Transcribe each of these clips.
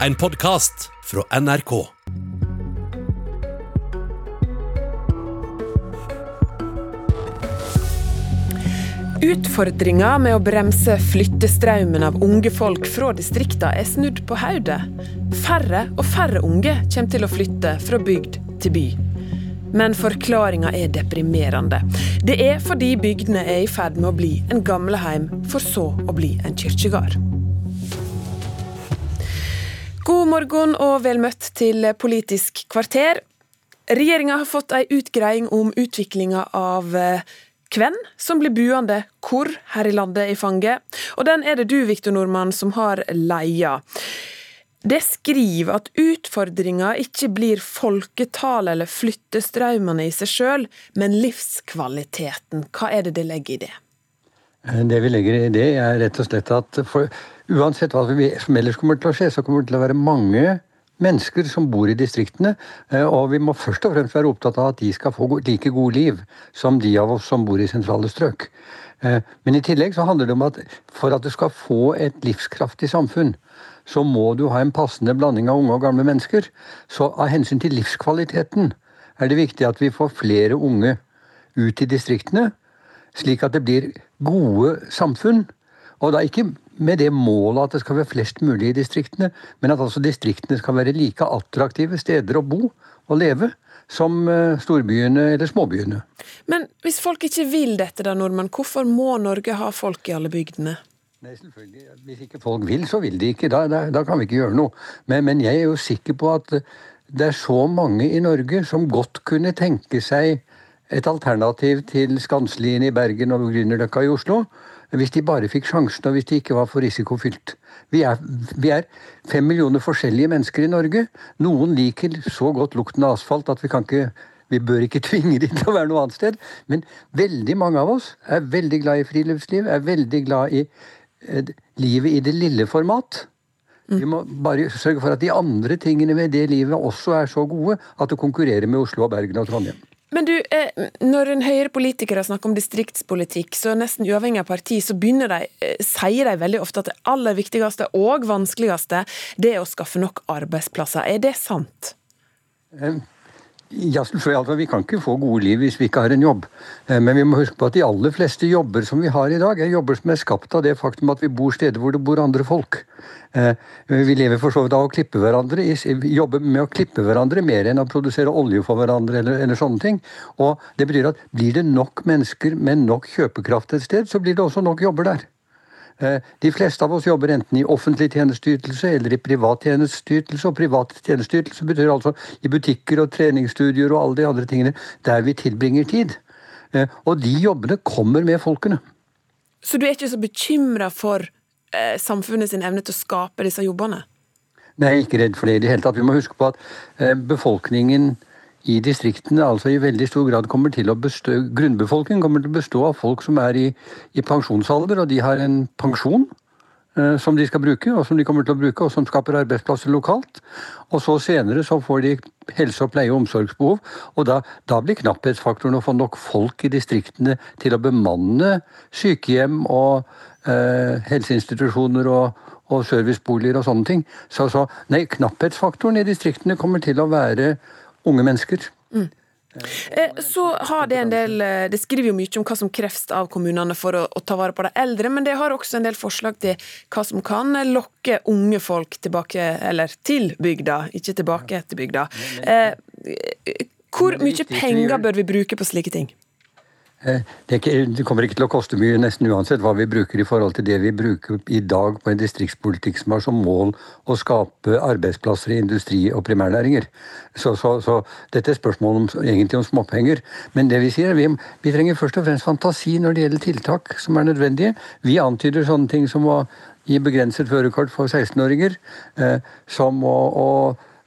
en podkast fra NRK. Utfordringa med å bremse flyttestraumen av unge folk fra distrikta er snudd på hodet. Færre og færre unge kommer til å flytte fra bygd til by. Men forklaringa er deprimerende. Det er fordi bygdene er i ferd med å bli en gamleheim, for så å bli en kirkegård. God morgen og vel møtt til Politisk kvarter. Regjeringa har fått ei utgreiing om utviklinga av eh, hvem som blir buende hvor her i landet i fanget. Og den er det du, Viktor Nordmann, som har leia. Det skriver at utfordringa ikke blir folketallet eller flyttestrømmene i seg sjøl, men livskvaliteten. Hva er det det legger i det? Det vi legger i det, er rett og slett at for, uansett hva som ellers kommer til å skje, så kommer det til å være mange mennesker som bor i distriktene. Eh, og vi må først og fremst være opptatt av at de skal få like gode liv som de av oss som bor i sentrale strøk. Eh, men i tillegg så handler det om at for at du skal få et livskraftig samfunn, så må du ha en passende blanding av unge og gamle mennesker. Så av hensyn til livskvaliteten er det viktig at vi får flere unge ut i distriktene, slik at det blir gode samfunn. Og da ikke med det målet at det skal være flest mulig i distriktene, men at altså distriktene skal være like attraktive steder å bo og leve som eh, storbyene eller småbyene. Men hvis folk ikke vil dette, da, nordmann, hvorfor må Norge ha folk i alle bygdene? Nei, selvfølgelig. Hvis ikke folk vil, så vil de ikke. Da, da, da kan vi ikke gjøre noe. Men, men, jeg er jo sikker på at det er så mange i Norge som godt kunne tenke seg et alternativ til Skanslien i Bergen og Grünerløkka i Oslo hvis de bare fikk sjansen, og hvis de ikke var for risikofylt. Vi er, vi er, fem millioner forskjellige mennesker i Norge. Noen liker så godt lukten av asfalt at vi kan ikke vi bør ikke tvinge dem til å være noe annet sted. Men veldig mange av oss er veldig glad i friluftsliv, er veldig glad i eh, livet i det lille format. Vi må bare sørge for at de andre tingene ved det livet også er så gode at det konkurrerer med Oslo, og Bergen og Trondheim. Men du, eh, når en høyere politiker snakker om distriktspolitikk, så nesten uavhengig av parti, så begynner de, eh, sier de veldig ofte at det aller viktigste og vanskeligste, det er å skaffe nok arbeidsplasser. Er det sant? Ja, altså, Vi kan ikke få gode liv hvis vi ikke har en jobb. Men vi må huske på at de aller fleste jobber som vi har i dag, er jobber som er skapt av det faktum at vi bor steder hvor det bor andre folk. Eh, vi lever for så vidt av å klippe hverandre, jobber med å klippe hverandre mer enn å produsere olje for hverandre eller, eller, sånne ting. Og det betyr at blir det nok mennesker med nok kjøpekraft et sted, så blir det også nok jobber der. Eh, de fleste av oss jobber enten i offentlig tjenesteytelse eller i privat tjenesteytelse. Og privat tjenesteytelse betyr altså i butikker og treningsstudier og alle de andre tingene der vi tilbringer tid. Eh, og de jobbene kommer med folkene. Så du er ikke så bekymra for eh, samfunnet sin evne til å skape disse jobbene? Nei, jeg er ikke redd for det i det hele tatt. Vi må huske på at eh, befolkningen i distriktene altså i veldig stor grad kommer til å bestå, Grunnbefolkningen kommer til å bestå av folk som er i, i pensjonsalder, og de har en pensjon eh, som de skal bruke, og som de kommer til å bruke, og som skaper arbeidsplasser lokalt. Og så senere så får de helse- og pleie- og omsorgsbehov, og da, da blir knapphetsfaktoren å få nok folk i distriktene til å bemanne sykehjem og eh, helseinstitusjoner og, og, serviceboliger og sånne ting. Så, så nei, knapphetsfaktoren i distriktene kommer til å være unge mennesker. Mm. Eh, så har Det en del, eh, det skriver jo mye om hva som kreves av kommunene for å, å, ta vare på de eldre, men det har også en del forslag til hva som kan lokke unge folk tilbake, eller til bygda, ikke tilbake til bygda. Eh, hvor mye penger bør vi bruke på slike ting? Eh, det, kommer ikke til å koste mye nesten uansett hva vi bruker i forhold til det vi bruker i dag på en distriktspolitikk som har som mål å skape arbeidsplasser i industri og primærnæringer. Så, så, så dette er spørsmål om, egentlig om småpenger. Men det vi sier, vi, vi trenger først og fremst fantasi når det gjelder tiltak som er nødvendige. Vi antyder sånne ting som å gi begrenset førerkort for 16-åringer, eh, som å, å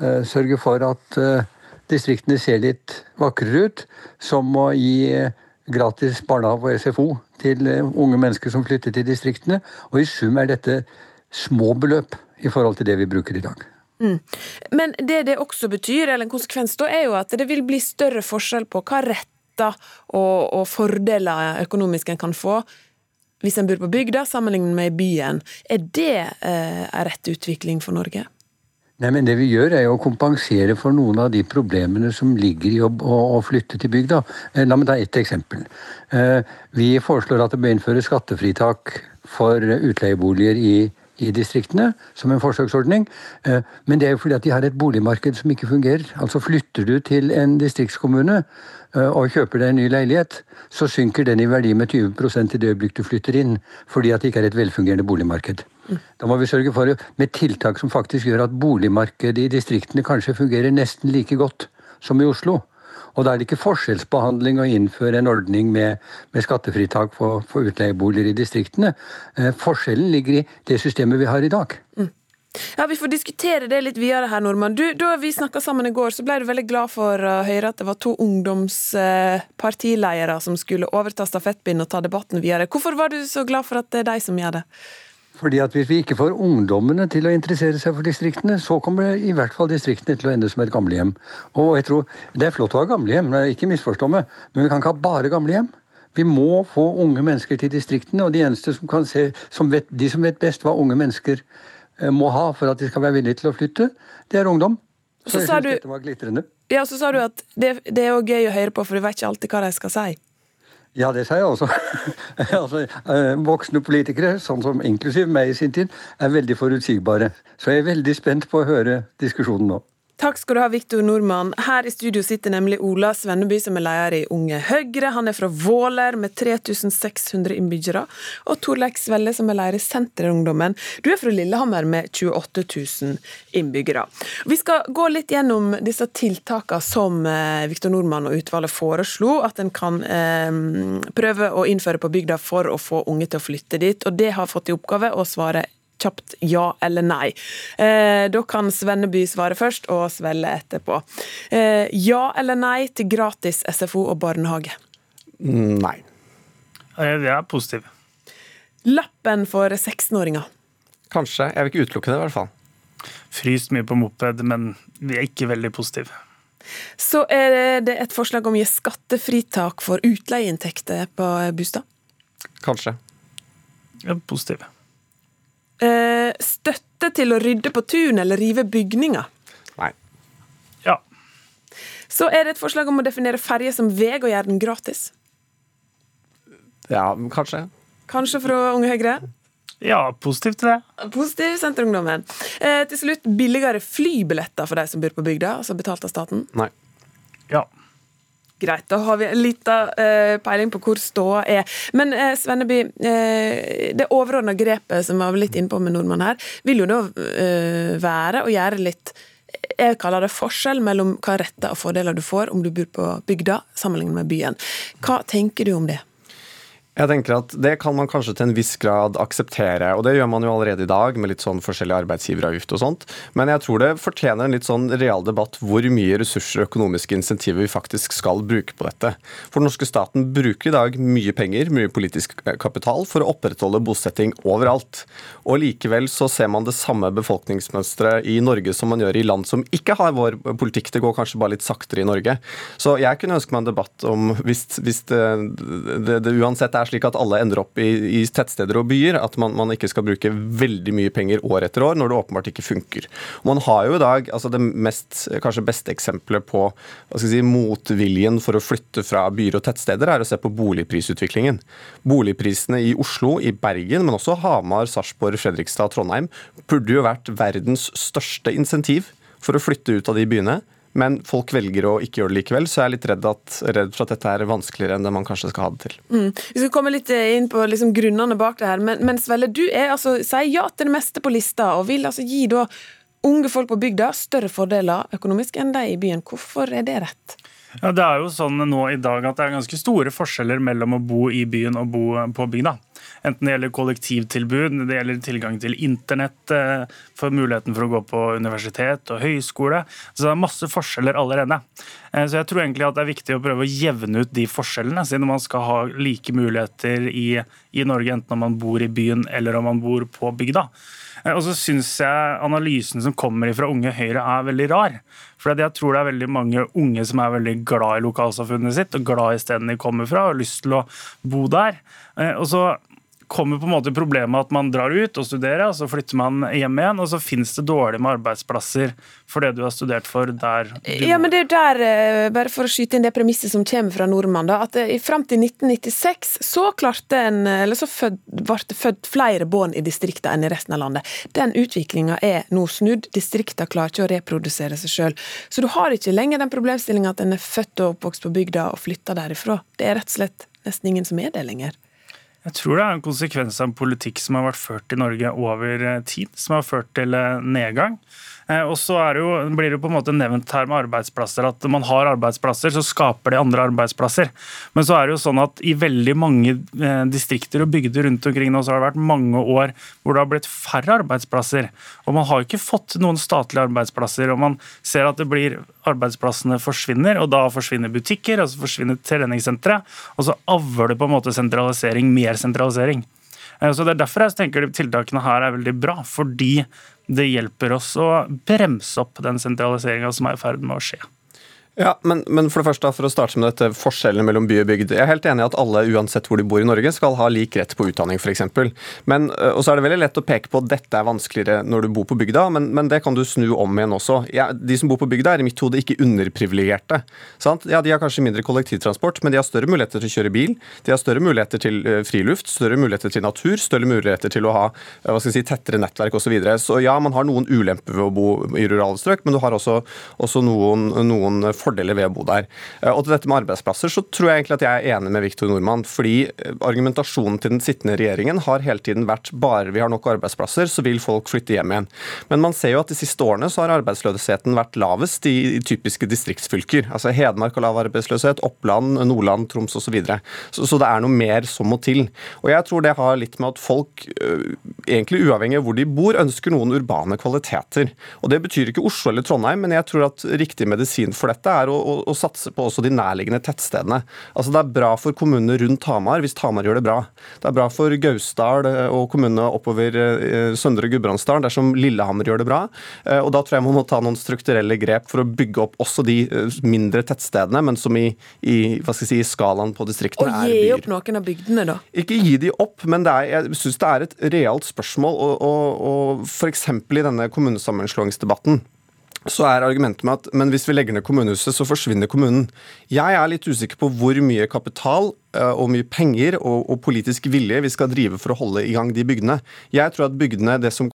eh, sørge for at eh, distriktene ser litt vakrere ut, som å gi eh, gratis barnehage og SFO til eh, unge mennesker som flytter til distriktene. Og i sum er dette små beløp i forhold til det vi bruker i dag. Mm. Men det det også betyr, eller en konsekvens da, er jo at det vil bli større forskjell på hva retter og, og fordeler økonomisk en kan få hvis en bor på bygda sammenlignet med byen. Er det eh, rett utvikling for Norge? Nei, men Det vi gjør, er jo å kompensere for noen av de problemene som ligger i å, flytte til bygda. Eh, la meg ta ett eksempel. Eh, vi foreslår at det bør innføres skattefritak for utleieboliger i, i distriktene, som en forsøksordning. Eh, men det er jo fordi at de har et boligmarked som ikke fungerer. Altså Flytter du til en distriktskommune og kjøper deg en ny leilighet, så synker den i verdi med 20 i det øyeblikk du flytter inn, fordi at det ikke er et velfungerende boligmarked. Da må vi sørge for med tiltak som faktisk gjør at boligmarkedet i distriktene kanskje fungerer nesten like godt som i Oslo. Og da er det ikke forskjellsbehandling å innføre en ordning med, med skattefritak for, for, utleieboliger i distriktene. Eh, forskjellen ligger i det systemet vi har i dag. Mm. Ja, Vi får diskutere det litt videre her, Nordmann. Du, da vi snakka sammen i går, så ble du veldig glad for å høre at det var to ungdomspartiledere som skulle overta stafettpinnen og ta debatten videre. Hvorfor var du så glad for at det er de som gjør det? Fordi at Hvis vi ikke får ungdommene til å interessere seg for distriktene, så kommer i hvert fall distriktene til å ende som et gamlehjem. Og jeg tror, Det er flott å ha gamlehjem, ikke misforstå meg, men vi kan ikke ha bare gamlehjem. Vi må få unge mennesker til distriktene, og de eneste som kan se, som vet, de som vet best hva unge mennesker eh, må ha for at de skal være villige til å flytte, det er ungdom. Så, så jeg synes dette var glitrende. Ja, så sa du at det, det er jo gøy å høre på, for du vet ikke alltid hva de skal si. Ja, det sier jeg også. altså, eh, voksne politikere, sånn som inklusiv meg i sin tid, er veldig forutsigbare. Så jeg er veldig spent på å høre diskusjonen nå. Takk skal du ha, Viktor Nordmann. Her i studio sitter nemlig Ola Svenneby, som er leder i Unge Høyre. Han er fra Våler med 3600 innbyggere. Og Torleik Svelle, som er leder i Senterungdommen. Du er fra Lillehammer med 28 000 innbyggere. Vi skal gå litt gjennom disse tiltakene som eh, Viktor Nordmann og utvalget foreslo. At en kan eh, prøve å innføre på bygda for å få unge til å flytte dit. Og det har fått i oppgave å svare kjapt ja eller nei. Eh, da kan Svenneby svare først, og Svelle etterpå. Eh, ja eller nei til gratis SFO og barnehage? Mm, nei. Jeg er positiv. Lappen for 16-åringer? Kanskje. Jeg vil ikke utelukke det, i hvert fall. Fryst mye på moped, men vi er ikke veldig positive. Så er det et forslag om å gi skattefritak for utleieinntekter på bostad? Kanskje. Ja, positiv. Eh, støtte til å rydde på tun eller rive bygninger? Nei. Ja. Så er det et forslag om å definere ferje som vei og gjøre den gratis? Ja, kanskje. Kanskje fra Unge Høyre? Ja, positivt til det. Positiv Senterungdommen. Eh, til slutt billigere flybilletter for de som bor på bygda, altså betalt av staten? Nei. Ja. Greit, da har vi en liten uh, peiling på hvor ståa er. Men uh, Svenneby, uh, det overordna grepet som vi var litt innpå med nordmann her, vil jo da være å gjøre litt jeg kaller det forskjell mellom hva retter og fordeler du får om du bor på bygda sammenlignet med byen. Hva tenker du om det? Jeg tenker at Det kan man kanskje til en viss grad akseptere, og det gjør man jo allerede i dag med litt sånn forskjellig arbeidsgiveravgift og sånt. Men jeg tror det fortjener en litt sånn real debatt hvor mye ressurser og økonomiske insentiver vi faktisk skal bruke på dette. For den norske staten bruker i dag mye penger, mye politisk kapital, for å opprettholde bosetting overalt. Og likevel så ser man det samme befolkningsmønsteret i Norge som man gjør i land som ikke har vår politikk. Det går kanskje bare litt saktere i Norge. Så jeg kunne ønske meg en debatt om, hvis, hvis det, det, det uansett er er slik at alle ender opp i, i tettsteder og byer. At man, man, ikke skal bruke veldig mye penger år etter år når det åpenbart ikke funker. Man har jo i dag altså det mest, kanskje beste eksempelet på si, motviljen for å flytte fra byer og tettsteder, er å se på boligprisutviklingen. Boligprisene i Oslo, i Bergen, men også Hamar, Sarpsborg, Fredrikstad, Trondheim, burde jo vært verdens største insentiv for å flytte ut av de byene. Men folk velger å ikke gjøre det likevel, så jeg er litt redd, at, redd for at dette er vanskeligere enn det man kanskje skal ha det til. Mm. Vi skal komme litt eh, inn på liksom grunnene bak det her, men, men Svelle, du er, altså, sier ja til det meste på lista, og vil altså gi da unge folk på bygda større fordeler økonomisk enn de i byen. Hvorfor er det rett? Ja, Det er jo sånn nå i dag at det er ganske store forskjeller mellom å bo i byen og bo på bygda. Enten det gjelder kollektivtilbud, det gjelder tilgang til internett, eh, for muligheten for å gå på universitet og høyskole. Så det er masse forskjeller allerede. Eh, så jeg tror egentlig at det er viktig å prøve å jevne ut de forskjellene, siden man skal ha like muligheter i, i Norge, enten om man bor i byen eller om man bor på bygda. Eh, og så syns jeg analysen som kommer fra Unge Høyre er veldig rar. For jeg tror det er veldig mange unge som er veldig glad i lokalsamfunnet sitt og glad i stedet de kommer fra og har lyst til å bo der. Og så kommer på en måte problemet at man drar ut og studerer, og så flytter man hjem igjen, og så finnes det dårlig med arbeidsplasser for det du har studert for der du Ja, men det er der, eh, bare for å skyte inn det premisset som kommer fra nordmann, da, at eh, fram til 1996 så klarte en, eller så fød, ble det født flere barn i distriktene enn i resten av landet. Den utviklinga er nå snudd. Distriktene klarer ikke å reprodusere seg sjøl. Så du har ikke lenger den problemstillinga at en er født og oppvokst på bygda og flytta derifra. Det er rett og slett nesten ingen som er det lenger. Jeg tror det er en konsekvens av en politikk som har vært ført i Norge over eh, tid, som har ført til eh, nedgang. Eh, og så er det jo, blir det på en måte nevnt her med arbeidsplasser at man har arbeidsplasser, så skaper de andre arbeidsplasser. Men så er det jo sånn at i veldig mange distrikter og bygder rundt omkring nå, så har det vært mange år hvor det har blitt færre arbeidsplasser. Og man har ikke fått noen statlige arbeidsplasser. Og man ser at det blir arbeidsplassene forsvinner, og da forsvinner butikker, og så forsvinner treningssentre. Og så avler det på en måte sentralisering, mer sentralisering. Så Det er derfor jeg tenker tiltakene her er veldig bra. Fordi det hjelper oss å bremse opp den sentraliseringa som er i ferd med å skje. Ja, men, men, for det første for å starte med dette forskjellene mellom by og bygd. Jeg er helt enig i at alle, uansett hvor de bor i Norge, skal ha lik rett på utdanning, f.eks. Men, og så er det veldig lett å peke på at dette er vanskeligere når du bor på bygda, men, men det kan du snu om igjen også. Ja, de som bor på bygda, er i mitt hode ikke underprivilegerte. Ja, de har kanskje mindre kollektivtransport, men de har større muligheter til å kjøre bil. De har større muligheter til friluft, større muligheter til natur, større muligheter til å ha hva skal jeg si, tettere nettverk osv. Så, så ja, man har noen ulemper ved å bo i rurale strøk, men du har også, også noen, noen ved å bo der. Eh, og til dette med arbeidsplasser så tror jeg egentlig at jeg er enig med Viktor Nordmann. Fordi eh, argumentasjonen til den sittende regjeringen har hele tiden vært bare vi har nok arbeidsplasser, så vil folk flytte hjem igjen. Men man ser jo at de siste årene så har arbeidsløsheten vært lavest i, typiske distriktsfylker. Altså Hedmark har lav arbeidsløshet, Oppland, Nordland, Troms osv. Så, videre. så Så det er noe mer som må til. Og jeg tror det har litt med at folk, øh, egentlig uavhengig av hvor de bor, ønsker noen urbane kvaliteter. Og Det betyr ikke Oslo eller Trondheim, men jeg tror at riktig medisin for dette er å, å, å satse på også de nærliggende tettstedene. Altså Det er bra for kommunene rundt Hamar hvis Hamar gjør det bra. Det er bra for Gausdal eh, og kommunene oppover eh, Søndre Gudbrandsdalen dersom Lillehammer gjør det bra. Eh, og Da tror jeg man må ta noen strukturelle grep for å bygge opp også de mindre tettstedene, men som i, i hva skal jeg si, skalaen på distriktene er byer. Og gi opp noen av bygdene, da? Ikke gi de opp, men er, jeg syns det er et realt spørsmål. Og, og, og f.eks. i denne kommunesammenslåingsdebatten så er argumentet med at men hvis vi legger ned kommunehuset, så forsvinner kommunen. Jeg er litt usikker på hvor mye kapital eh, og mye penger og, og, politisk vilje vi skal drive for å holde i gang de bygdene. Jeg tror at bygdene, det som